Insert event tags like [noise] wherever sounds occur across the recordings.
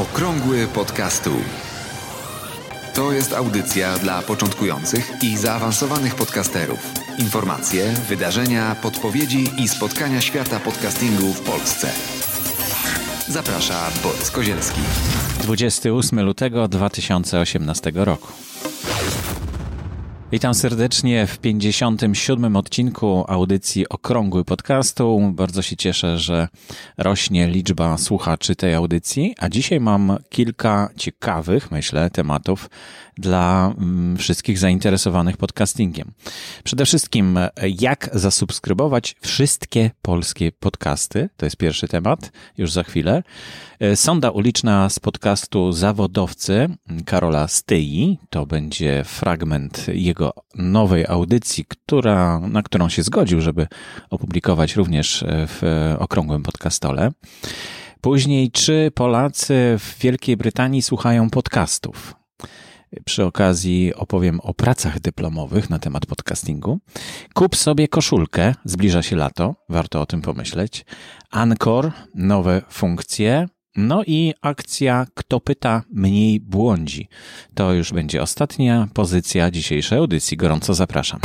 Okrągły podcastu. To jest audycja dla początkujących i zaawansowanych podcasterów. Informacje, wydarzenia, podpowiedzi i spotkania świata podcastingu w Polsce. Zaprasza Borys Kozielski. 28 lutego 2018 roku. Witam serdecznie w 57. odcinku audycji Okrągły Podcastu. Bardzo się cieszę, że rośnie liczba słuchaczy tej audycji, a dzisiaj mam kilka ciekawych, myślę, tematów dla mm, wszystkich zainteresowanych podcastingiem. Przede wszystkim, jak zasubskrybować wszystkie polskie podcasty. To jest pierwszy temat, już za chwilę. Sonda uliczna z podcastu Zawodowcy Karola Styi. To będzie fragment jego nowej audycji, która, na którą się zgodził, żeby opublikować również w okrągłym podcastole. Później, czy Polacy w Wielkiej Brytanii słuchają podcastów? Przy okazji opowiem o pracach dyplomowych na temat podcastingu. Kup sobie koszulkę, zbliża się lato, warto o tym pomyśleć. Anchor, nowe funkcje. No i akcja Kto pyta, mniej błądzi. To już będzie ostatnia pozycja dzisiejszej audycji. Gorąco zapraszam.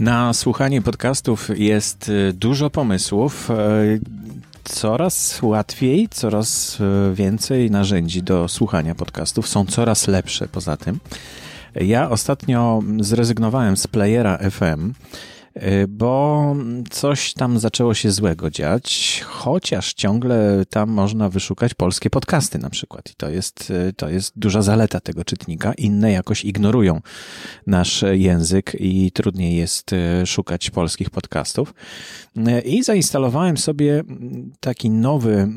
Na słuchanie podcastów jest y, dużo pomysłów. Coraz łatwiej, coraz e, więcej narzędzi do słuchania podcastów, są coraz lepsze poza tym. Ja ostatnio zrezygnowałem z playera FM bo coś tam zaczęło się złego dziać, chociaż ciągle tam można wyszukać polskie podcasty na przykład. I to jest, y, to jest duża zaleta tego czytnika. Inne jakoś ignorują nasz język i trudniej jest y, szukać polskich podcastów. I zainstalowałem sobie taki nowy,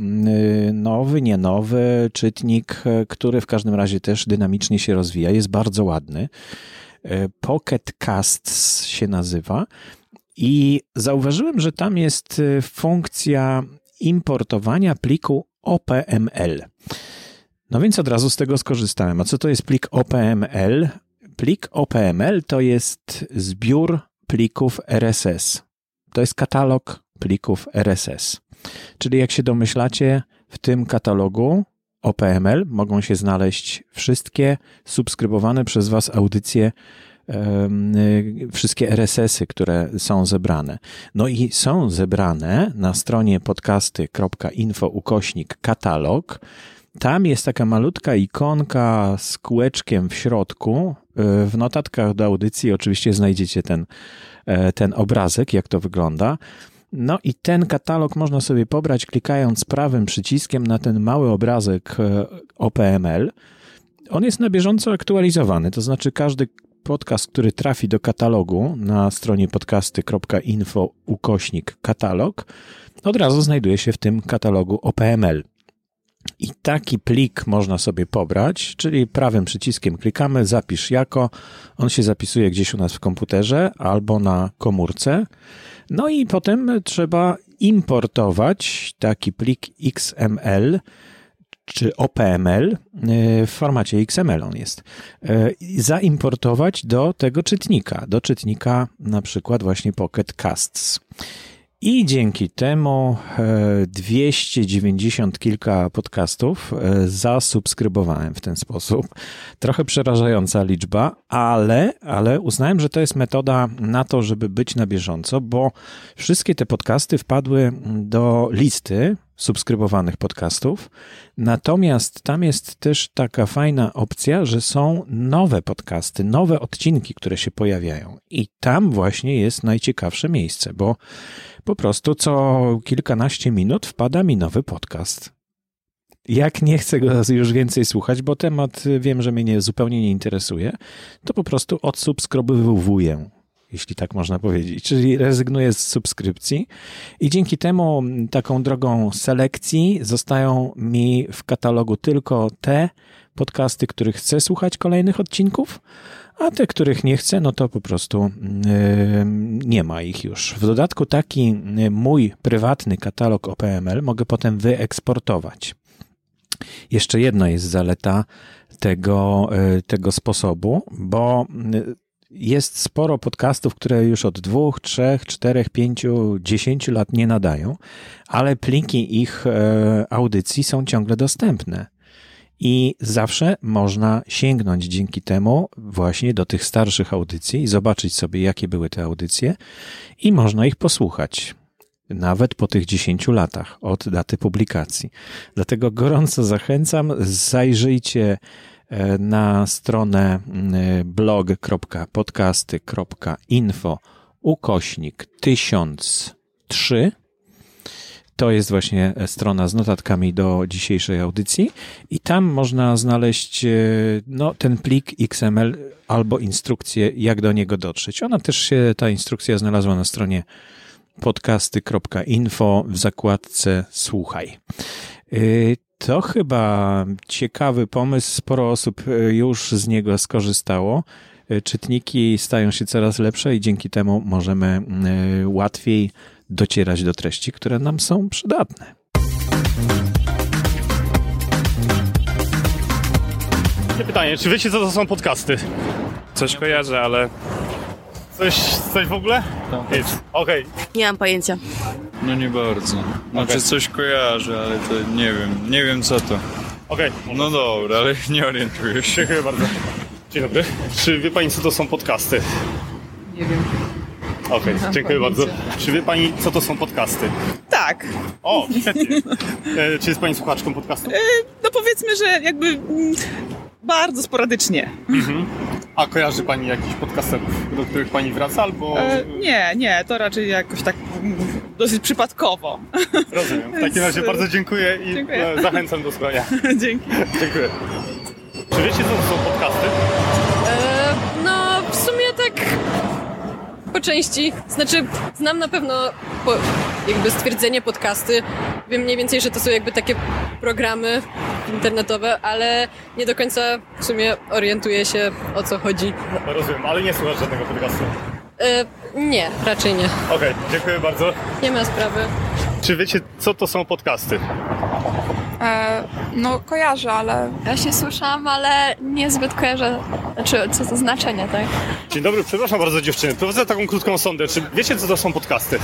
nowy, nie nowy czytnik, który w każdym razie też dynamicznie się rozwija. Jest bardzo ładny. E, Pocket Casts się nazywa. I zauważyłem, że tam jest e, funkcja importowania pliku OPML. No więc od razu z tego skorzystałem. A co to jest plik OPML? Plik OPML to jest zbiór plików RSS. To jest katalog plików RSS. Czyli jak się domyślacie, w tym katalogu OPML mogą się znaleźć wszystkie subskrybowane przez Was audycje, y, wszystkie RSS-y, które są zebrane. No i są zebrane na stronie podcasty.info ukośnik katalog. Tam jest taka malutka ikonka z kółeczkiem w środku. Y, w notatkach do audycji oczywiście znajdziecie ten, e, ten obrazek, jak to wygląda. No i ten katalog można sobie pobrać klikając prawym przyciskiem na ten mały obrazek e, OPML. On jest na bieżąco aktualizowany, to znaczy każdy podcast, który trafi do katalogu na stronie podcasty.info ukośnik katalog, od razu znajduje się w tym katalogu OPML. I taki plik można sobie pobrać, czyli prawym przyciskiem klikamy, zapisz jako, on się zapisuje gdzieś u nas w komputerze albo na komórce. No i potem trzeba importować taki plik XML czy OPML w formacie XML on jest, zaimportować do tego czytnika, do czytnika na przykład właśnie Pocket Casts. I dzięki temu 290 e, kilka podcastów e, zasubskrybowałem w ten sposób. Trochę przerażająca liczba, ale, ale uznałem, że to jest metoda na to, żeby być na bieżąco, bo wszystkie te podcasty wpadły do listy subskrybowanych podcastów. Natomiast tam jest też taka fajna opcja, że są nowe podcasty, nowe odcinki, które się pojawiają. I tam właśnie jest najciekawsze miejsce, bo po prostu co kilkanaście minut wpada mi nowy podcast. Jak nie chcę go już więcej słuchać, bo temat wiem, że mnie nie, zupełnie nie interesuje, to po prostu odsubskrybowuję jeśli tak można powiedzieć. Czyli rezygnuję z subskrypcji i dzięki temu taką drogą selekcji zostają mi w katalogu tylko te podcasty, których chcę słuchać kolejnych odcinków, a te, których nie chcę, no to po prostu yy, nie ma ich już. W dodatku taki yy, mój prywatny katalog OPML mogę potem wyeksportować. Jeszcze jedna jest zaleta tego, yy, tego sposobu, bo jest sporo podcastów, które już od dwóch, trzech, czterech, pięciu, dziesięciu lat nie nadają, ale pliki ich e, audycji są ciągle dostępne. I zawsze można sięgnąć dzięki temu właśnie do tych starszych audycji i zobaczyć sobie, jakie były te audycje, i można ich posłuchać. Nawet po tych 10 latach od daty publikacji. Dlatego gorąco zachęcam, zajrzyjcie na stronę blog.podcasty.info ukośnik 1003 to jest właśnie strona z notatkami do dzisiejszej audycji i tam można znaleźć e, no, ten plik XML albo instrukcję, jak do niego dotrzeć. Ona też się, ta instrukcja znalazła na stronie podcasty.info w zakładce Słuchaj. E, to chyba ciekawy pomysł. Sporo osób e, już z niego skorzystało. Czytniki stają się coraz lepsze i dzięki temu możemy łatwiej docierać do treści, które nam są przydatne. Pytanie, czy wiecie co to są podcasty? Coś kojarzę, ale Coś, coś w ogóle? Nic. Okej. Nie mam pojęcia. No nie bardzo. Znaczy Okej. coś kojarzę, ale to nie wiem. Nie wiem co to. Okej. No dobra, ale nie orientuję się. Dziękuję bardzo. Dzień dobry. Czy wie Pani, co to są podcasty? Nie wiem. Okej, mam dziękuję bardzo. Czy wie Pani, co to są podcasty? Tak. O, świetnie. E, czy jest Pani słuchaczką podcastu? No powiedzmy, że jakby mm, bardzo sporadycznie. A kojarzy Pani jakichś podcasterów, do których Pani wraca, albo... E, nie, nie, to raczej jakoś tak mm, dosyć przypadkowo. Rozumiem. W takim razie bardzo dziękuję i Dziękuję. e, zachęcam do słuchania. [laughs] Dzięki. Dziękuję. Czy wiecie, co to są podcasty? E, no, w sumie tak po części. Znaczy, znam na pewno po, jakby stwierdzenie podcasty. Wiem mniej więcej, że to są jakby takie programy internetowe, ale nie do końca w sumie orientuję się o co chodzi. Rozumiem, ale nie słuchasz żadnego podcastu. E, nie, raczej nie. Okej, dziękuję bardzo. Nie ma sprawy. Czy wiecie, co to są podcasty? E, no kojarzę, ale Ja się słyszałam, ale niezbyt kojarzę, znaczy co to znaczenie, tak? Dzień dobry, przepraszam bardzo dziewczyny. Prowadzę taką krótką sondę. Czy wiecie, co to są podcasty?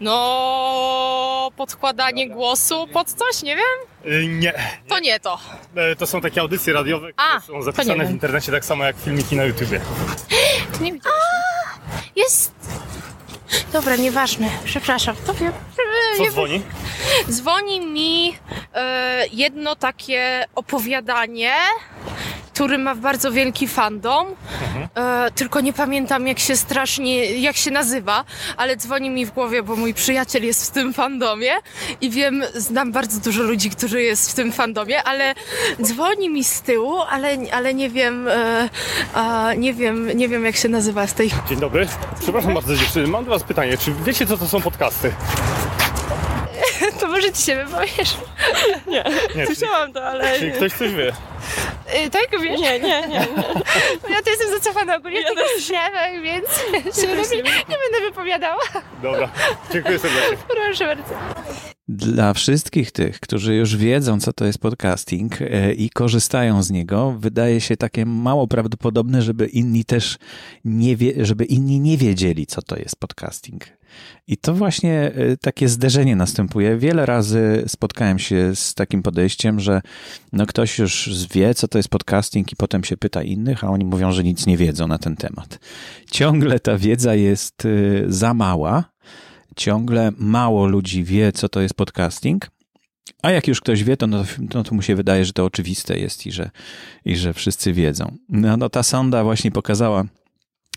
No, podkładanie głosu pod coś, nie wiem? Y, nie. To nie to. E, To są takie audycje radiowe, które A, są to zapisane w wiem. internecie tak samo jak filmiki na YouTubie. [gasps] Nie widziałeś. Jest. Dobra, nieważne. Przepraszam. To wiem. Co dzwoni? Dzwoni mi e, jedno takie opowiadanie, który ma bardzo wielki fandom. E, tylko nie pamiętam jak się strasznie, jak się nazywa, ale dzwoni mi w głowie, bo mój przyjaciel jest w tym fandomie i wiem, znam bardzo dużo ludzi, którzy jest w tym fandomie, ale dzwoni mi z tyłu, ale, ale nie wiem, e, a, nie wiem, nie wiem jak się nazywa w tej Dzień dobry. Przepraszam bardzo dziewczyny. Mam do was pytanie. Czy wiecie, co to są podcasty? [laughs] To może ci się wypowiesz. Nie. Czyli, [laughs] Słyszałam to, ale... czyli ktoś coś wie. Y, Tak, wiesz? Nie, nie, nie. [laughs] Ja to jestem zacofana ogólnie w tych sprawach, więc się lepiej [laughs] nie będę wypowiadała. Dobra. Dziękuję serdecznie. Proszę bardzo. Dla wszystkich tych, którzy już wiedzą, co to jest podcasting e, i korzystają z niego, wydaje się takie mało prawdopodobne, żeby inni też nie wie, żeby inni nie wiedzieli, co to jest podcasting. I to właśnie e, takie zderzenie następuje. Wiele razy spotkałem się z takim podejściem, że no ktoś już wie, co to jest podcasting i potem się pyta innych, a oni mówią, że nic nie wiedzą na ten temat. Ciągle ta wiedza jest e, za mała, ciągle mało ludzi wie, co to jest podcasting. A jak już ktoś wie, to, no, no, to mu się wydaje, że to oczywiste jest i że, i że wszyscy wiedzą. No, no ta sonda właśnie pokazała,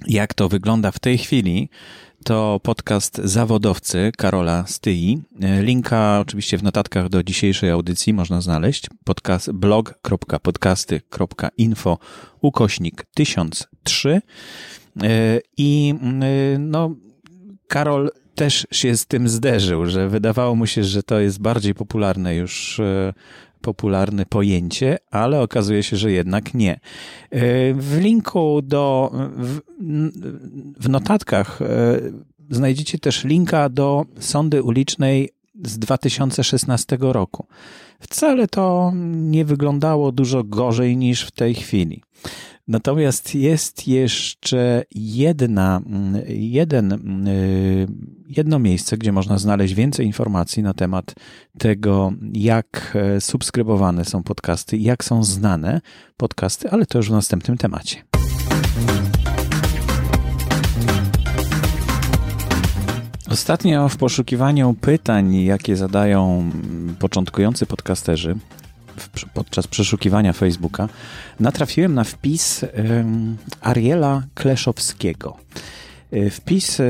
jak to wygląda w tej chwili. To podcast Zawodowcy Karola Styi. Linka oczywiście w notatkach do dzisiejszej audycji można znaleźć. Podcast blog.podcasty.info ukośnik 1003 i no Karol też się z tym zderzył, że wydawało mu się, że to jest bardziej popularne już e, popularne pojęcie, ale okazuje się, że jednak nie. E, W linku do w, w notatkach e, znajdziecie też linka do sondy ulicznej z 2016 roku. Wcale to nie wyglądało dużo gorzej niż w tej chwili. Natomiast jest jeszcze jedna, jeden, jedno miejsce, gdzie można znaleźć więcej informacji na temat tego, jak subskrybowane są podcasty, jak są znane podcasty, ale to już w następnym temacie. Ostatnio w poszukiwaniu pytań, jakie zadają początkujący podcasterzy podczas przeszukiwania Facebooka, natrafiłem na wpis Ariela Kleszowskiego. E, wpis e,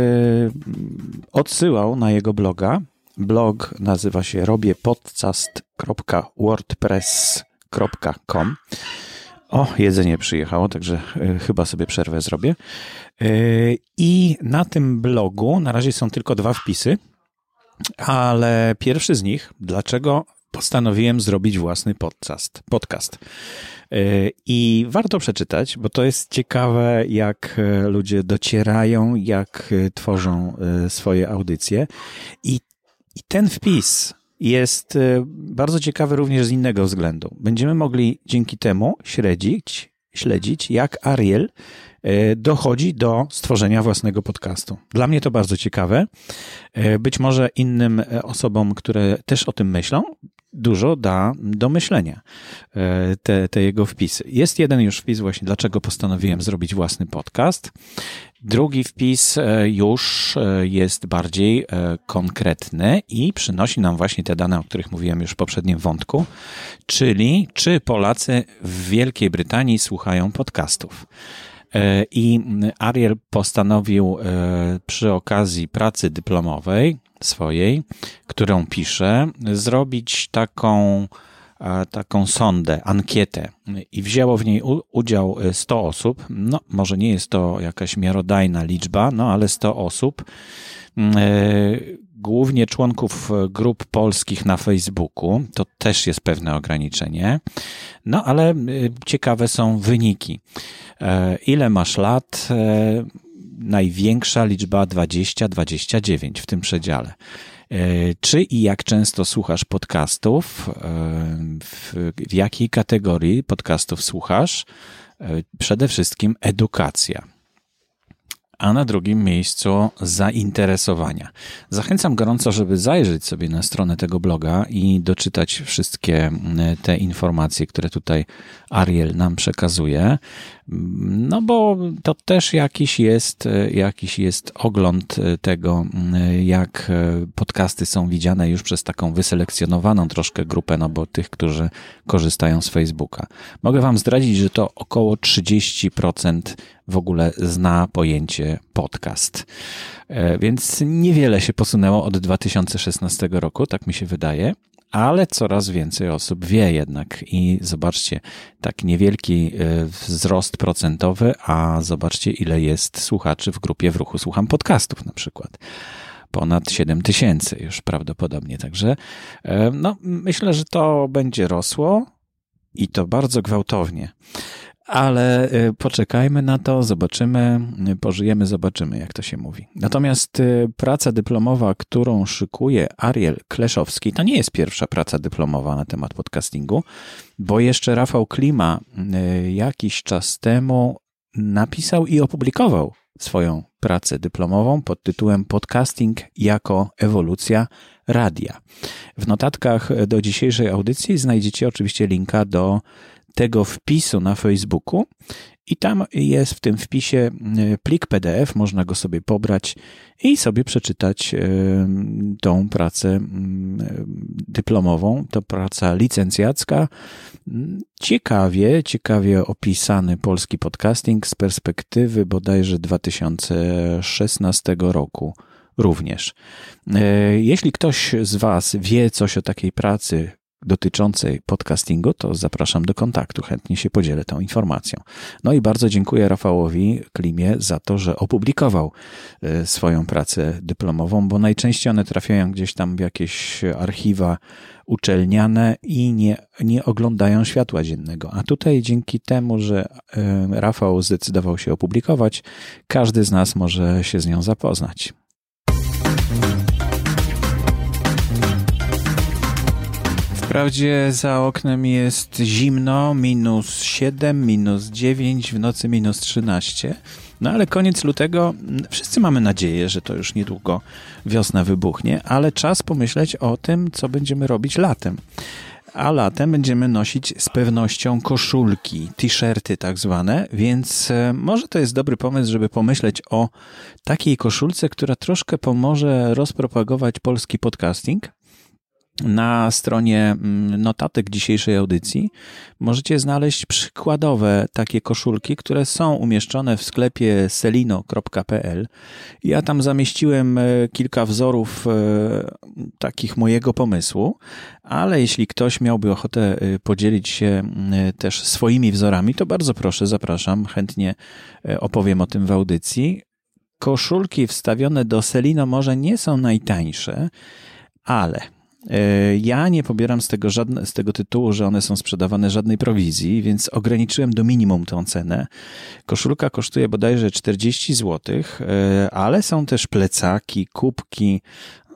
odsyłał na jego bloga. Blog nazywa się robiepodcast.wordpress.com. O, jedzenie przyjechało, także e, chyba sobie przerwę zrobię. E, I na tym blogu na razie są tylko dwa wpisy, ale pierwszy z nich, dlaczego postanowiłem zrobić własny podcast. podcast. E, I warto przeczytać, bo to jest ciekawe, jak ludzie docierają, jak tworzą swoje audycje. I, i ten wpis jest e, bardzo ciekawy również z innego względu. Będziemy mogli dzięki temu śledzić, śledzić jak Ariel e, dochodzi do stworzenia własnego podcastu. Dla mnie to bardzo ciekawe. E, być może innym osobom, które też o tym myślą, dużo da do myślenia te, te jego wpisy. Jest jeden już wpis właśnie, dlaczego postanowiłem zrobić własny podcast. Drugi wpis e, już e, jest bardziej e, konkretny i przynosi nam właśnie te dane, o których mówiłem już w poprzednim wątku, czyli czy Polacy w Wielkiej Brytanii słuchają podcastów. I Ariel postanowił przy okazji pracy dyplomowej swojej, którą pisze, zrobić taką taką sondę, ankietę i wzięło w niej udział 100 osób. No, może nie jest to jakaś miarodajna liczba, no ale 100 osób. Mm, e, głównie członków grup polskich na Facebooku, to też jest pewne ograniczenie. No ale e, ciekawe są wyniki. E, ile masz lat? Największa liczba 20-29 w tym przedziale. E, czy i jak często słuchasz podcastów? E, w, w jakiej kategorii podcastów słuchasz? E, przede wszystkim edukacja a na drugim miejscu zainteresowania. Zachęcam gorąco, żeby zajrzeć sobie na stronę tego bloga i doczytać wszystkie te informacje, które tutaj Ariel nam przekazuje. No bo to też jakiś jest, jakiś jest ogląd tego, jak podcasty są widziane już przez taką wyselekcjonowaną troszkę grupę, no bo tych, którzy korzystają z Facebooka. Mogę Wam zdradzić, że to około 30% w ogóle zna pojęcie podcast. E, więc niewiele się posunęło od 2016 roku, tak mi się wydaje ale coraz więcej osób wie jednak. I zobaczcie, tak niewielki e, wzrost procentowy, a zobaczcie, ile jest słuchaczy w grupie w ruchu Słucham Podcastów na przykład. Ponad 7 tysięcy już prawdopodobnie. Także e, no, myślę, że to będzie rosło i to bardzo gwałtownie ale y, poczekajmy na to, zobaczymy, y, pożyjemy, zobaczymy, jak to się mówi. Natomiast y, praca dyplomowa, którą szykuje Ariel Kleszowski, to nie jest pierwsza praca dyplomowa na temat podcastingu, bo jeszcze Rafał Klima jakiś czas temu napisał i opublikował swoją pracę dyplomową pod tytułem Podcasting jako ewolucja radia. W notatkach do dzisiejszej audycji znajdziecie oczywiście linka do tego wpisu na Facebooku i tam jest w tym wpisie e, plik PDF, można go sobie pobrać i sobie przeczytać e, tą pracę mm, e, dyplomową. To praca licencjacka. Ciekawie, ciekawie opisany polski podcasting z perspektywy bodajże 2016 roku również. Jeśli ktoś z Was wie coś o takiej pracy dotyczącej podcastingu, to zapraszam do kontaktu. Chętnie się podzielę tą informacją. No i bardzo dziękuję Rafałowi Klimie za to, że opublikował e, swoją pracę dyplomową, bo najczęściej one trafiają gdzieś tam w jakieś archiwa uczelniane i nie, nie oglądają światła dziennego. A tutaj dzięki temu, że e, Rafał zdecydował się opublikować, każdy z nas może się z nią zapoznać. Wprawdzie za oknem jest zimno, minus 7, minus 9, w nocy minus 13. No ale koniec lutego, wszyscy mamy nadzieję, że to już niedługo wiosna wybuchnie, ale czas pomyśleć o tym, co będziemy robić latem. A latem będziemy nosić z pewnością koszulki, t-shirty tak zwane, więc e, może to jest dobry pomysł, żeby pomyśleć o takiej koszulce, która troszkę pomoże rozpropagować polski podcasting na stronie mm, notatek dzisiejszej audycji możecie znaleźć przykładowe takie koszulki, które są umieszczone w sklepie selino.pl. Ja tam zamieściłem e, kilka wzorów e, takich mojego pomysłu, ale jeśli ktoś miałby ochotę e, podzielić się też swoimi wzorami, to bardzo proszę, zapraszam, chętnie opowiem o tym w audycji. Koszulki wstawione do Selino może nie są najtańsze, ale ja nie pobieram z tego, żadne, z tego tytułu, że one są sprzedawane żadnej prowizji, więc ograniczyłem do minimum tę cenę. Koszulka kosztuje bodajże 40 zł, e, ale są też plecaki, kubki,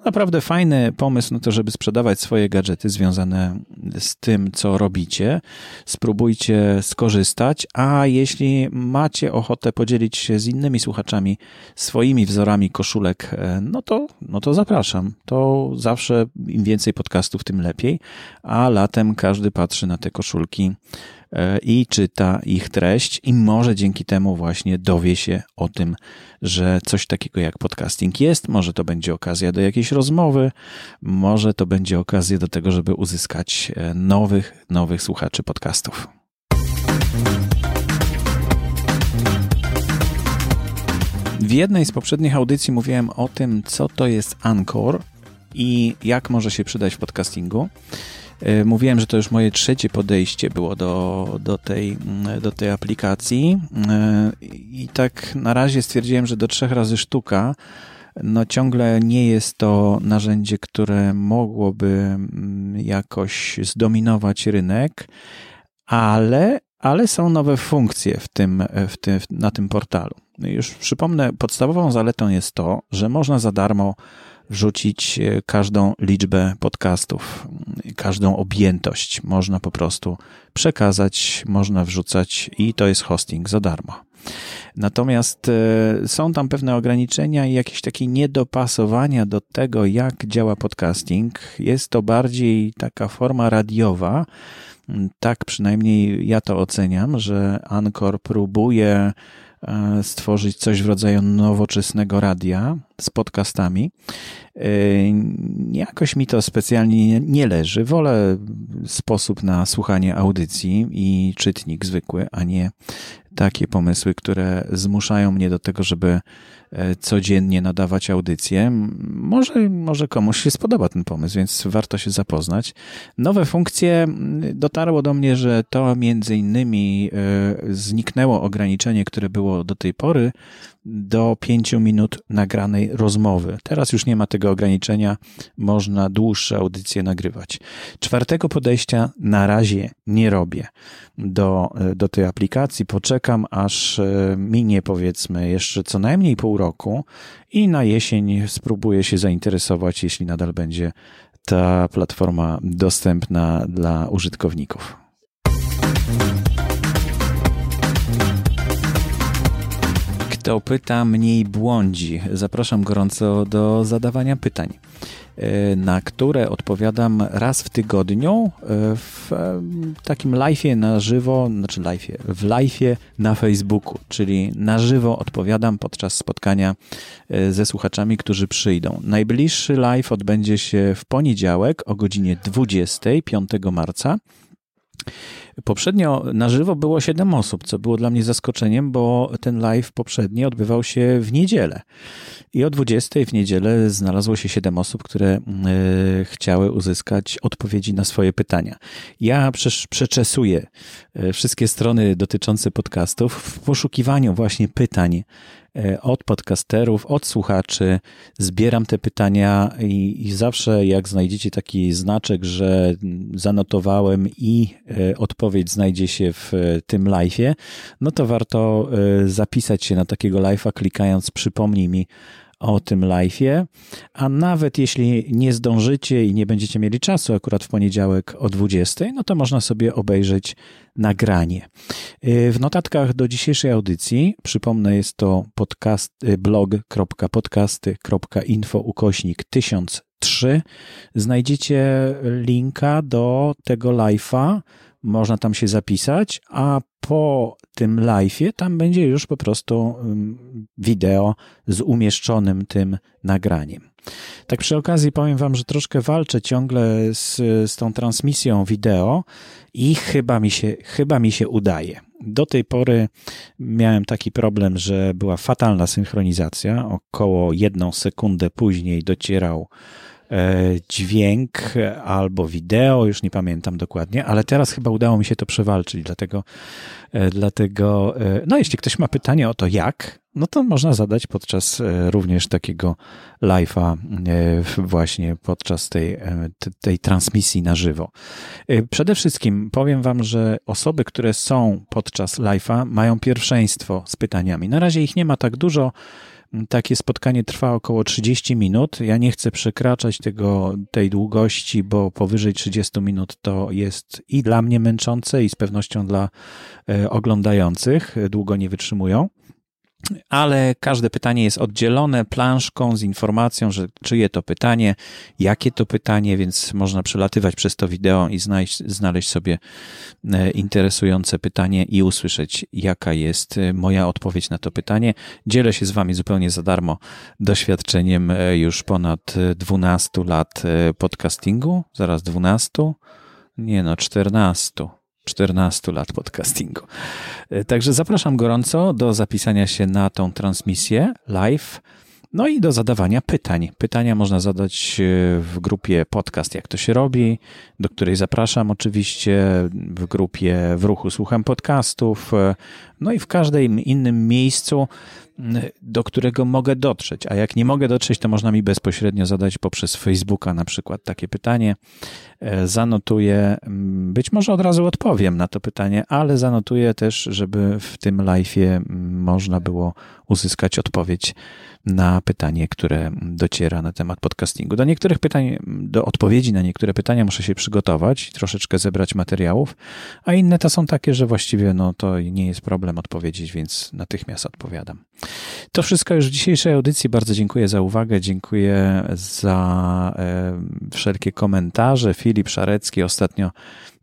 naprawdę fajny pomysł na to, żeby sprzedawać swoje gadżety związane z tym, co robicie. Spróbujcie skorzystać, a jeśli macie ochotę podzielić się z innymi słuchaczami swoimi wzorami koszulek, e, no to, no to zapraszam. To zawsze im więcej podcastów, tym lepiej, a latem każdy patrzy na te koszulki i czyta ich treść i może dzięki temu właśnie dowie się o tym, że coś takiego jak podcasting jest. Może to będzie okazja do jakiejś rozmowy, może to będzie okazja do tego, żeby uzyskać e, nowych, nowych słuchaczy podcastów. W jednej z poprzednich audycji mówiłem o tym, co to jest Anchor i jak może się przydać w podcastingu. E, mówiłem, że to już moje trzecie podejście było do, do, tej, do tej aplikacji e, i tak na razie stwierdziłem, że do trzech razy sztuka no ciągle nie jest to narzędzie, które mogłoby mm, jakoś zdominować rynek, ale, ale są nowe funkcje w tym, w tym, na tym portalu. Już przypomnę, podstawową zaletą jest to, że można za darmo wrzucić e, każdą liczbę podcastów, każdą objętość. Można po prostu przekazać, można wrzucać i to jest hosting za darmo. Natomiast e, są tam pewne ograniczenia i jakieś takie niedopasowania do tego, jak działa podcasting. Jest to bardziej taka forma radiowa. Tak przynajmniej ja to oceniam, że Anchor próbuje stworzyć coś w rodzaju nowoczesnego radia z podcastami. E, jakoś mi to specjalnie nie leży. Wolę sposób na słuchanie audycji i czytnik zwykły, a nie takie pomysły, które zmuszają mnie do tego, żeby e, codziennie nadawać audycje. Może, może komuś się spodoba ten pomysł, więc warto się zapoznać. Nowe funkcje dotarło do mnie, że to między innymi e, zniknęło ograniczenie, które było do tej pory do pięciu minut nagranej rozmowy. Teraz już nie ma tego ograniczenia, można dłuższe audycje nagrywać. Czwartego podejścia na razie nie robię do, do tej aplikacji. Poczekam, aż e, minie powiedzmy jeszcze co najmniej pół roku i na jesień spróbuję się zainteresować, jeśli nadal będzie ta platforma dostępna dla użytkowników. Kto pyta, mniej błądzi. Zapraszam gorąco do zadawania pytań, na które odpowiadam raz w tygodniu e, w e, takim live'ie na żywo, znaczy live'ie, w live'ie na Facebooku, czyli na żywo odpowiadam podczas spotkania ze słuchaczami, którzy przyjdą. Najbliższy live odbędzie się w poniedziałek o godzinie 20, 5 marca. Poprzednio na żywo było 7 osób, co było dla mnie zaskoczeniem, bo ten live poprzedni odbywał się w niedzielę. I o 20 w niedzielę znalazło się 7 osób, które y, chciały uzyskać odpowiedzi na swoje pytania. Ja przeczesuję e, wszystkie strony dotyczące podcastów w poszukiwaniu właśnie pytań E, od podcasterów, od słuchaczy. Zbieram te pytania i, i, zawsze jak znajdziecie taki znaczek, że zanotowałem i e, odpowiedź znajdzie się w e, tym live'ie, no to warto zapisać się na takiego live'a klikając przypomnij mi o tym live'ie, a nawet jeśli nie zdążycie i nie będziecie mieli czasu akurat w poniedziałek o 20, no to można sobie obejrzeć nagranie. Y, w notatkach do dzisiejszej audycji, przypomnę, jest to podcast, blog.podcasty.info ukośnik 1003. Znajdziecie linka do tego live'a, można tam się zapisać, a po tym live'ie tam będzie już po prostu wideo z umieszczonym tym nagraniem. Tak przy okazji powiem wam, że troszkę walczę ciągle z, z tą transmisją wideo i chyba mi, się, chyba mi się udaje. Do tej pory miałem taki problem, że była fatalna synchronizacja. Około jedną sekundę później docierał dźwięk albo wideo, już nie pamiętam dokładnie, ale teraz chyba udało mi się to przewalczyć, dlatego, e, dlatego e, no jeśli ktoś ma pytanie o to jak, no to można zadać podczas również takiego live'a właśnie podczas tej, tej transmisji na żywo. Przede wszystkim powiem wam, że osoby, które są podczas live'a mają pierwszeństwo z pytaniami. Na razie ich nie ma tak dużo, takie spotkanie trwa około 30 minut. Ja nie chcę przekraczać tego, tej długości, bo powyżej 30 minut to jest i dla mnie męczące, i z pewnością dla e, oglądających. Długo nie wytrzymują ale każde pytanie jest oddzielone planszką z informacją, że czyje to pytanie, jakie to pytanie, więc można przelatywać przez to wideo i znaleźć, znaleźć sobie e, interesujące pytanie i usłyszeć, jaka jest e, moja odpowiedź na to pytanie. Dzielę się z Wami zupełnie za darmo doświadczeniem e, już ponad 12 lat podcastingu, zaraz 12, nie no, 14 14 lat podcastingu. E, także zapraszam gorąco do zapisania się na tą transmisję live. No i do zadawania pytań. Pytania można zadać e, w grupie podcast, jak to się robi, do której zapraszam oczywiście, w grupie w ruchu słucham podcastów, e, no i w każdym innym miejscu, do którego mogę dotrzeć. A jak nie mogę dotrzeć, to można mi bezpośrednio zadać poprzez Facebooka na przykład takie pytanie. E, zanotuję, być może od razu odpowiem na to pytanie, ale zanotuję też, żeby w tym live'ie można było uzyskać odpowiedź na pytanie, które dociera na temat podcastingu. Do niektórych pytań, do odpowiedzi na niektóre pytania muszę się przygotować, troszeczkę zebrać materiałów, a inne to są takie, że właściwie no, to nie jest problem odpowiedzieć, więc natychmiast odpowiadam. To wszystko już w dzisiejszej audycji. Bardzo dziękuję za uwagę, dziękuję za e, wszelkie komentarze. Filip Szarecki ostatnio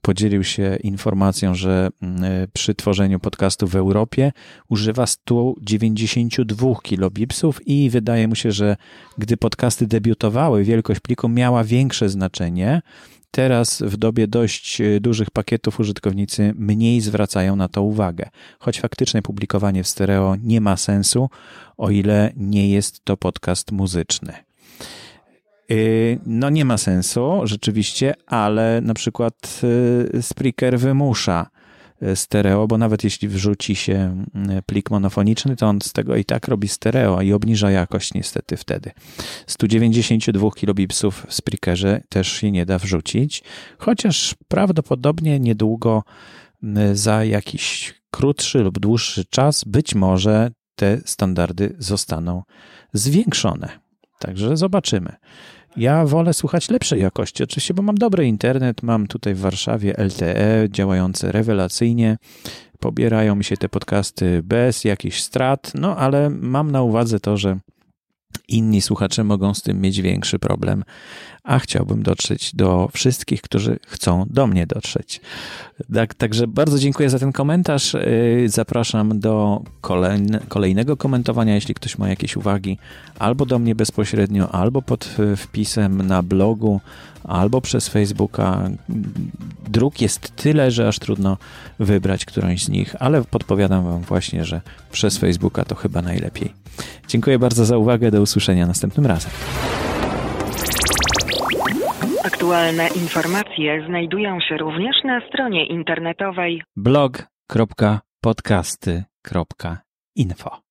podzielił się informacją, że mm, e, przy tworzeniu podcastu w Europie używa 192 kilobipsów i wydaje mu się, że gdy podcasty debiutowały, wielkość pliku miała większe znaczenie. Teraz w dobie dość e, dużych pakietów użytkownicy mniej zwracają na to uwagę, choć faktycznie publikowanie w stereo nie ma sensu, o ile nie jest to podcast muzyczny. Y, no nie ma sensu, rzeczywiście, ale na przykład y, Spreaker wymusza stereo, bo nawet jeśli wrzuci się plik monofoniczny, to on z tego i tak robi stereo i obniża jakość niestety wtedy. 192 kilobipsów w Spreakerze też się nie da wrzucić, chociaż prawdopodobnie niedługo za jakiś krótszy lub dłuższy czas być może te standardy zostaną zwiększone. Także zobaczymy. Ja wolę słuchać lepszej jakości, oczywiście, bo mam dobry internet, mam tutaj w Warszawie LTE działające rewelacyjnie. Pobierają mi się te podcasty bez jakichś strat, no ale mam na uwadze to, że inni słuchacze mogą z tym mieć większy problem, a chciałbym dotrzeć do wszystkich, którzy chcą do mnie dotrzeć. Tak, także bardzo dziękuję za ten komentarz. Y, zapraszam do kolejnego komentowania, jeśli ktoś ma jakieś uwagi, albo do mnie bezpośrednio, albo pod wpisem na blogu, albo przez Facebooka. Dróg jest tyle, że aż trudno wybrać którąś z nich, ale podpowiadam Wam właśnie, że przez Facebooka to chyba najlepiej. Dziękuję bardzo za uwagę. Do usłyszenia następnym razem. Aktualne informacje znajdują się również na stronie internetowej blog.podcasty.info.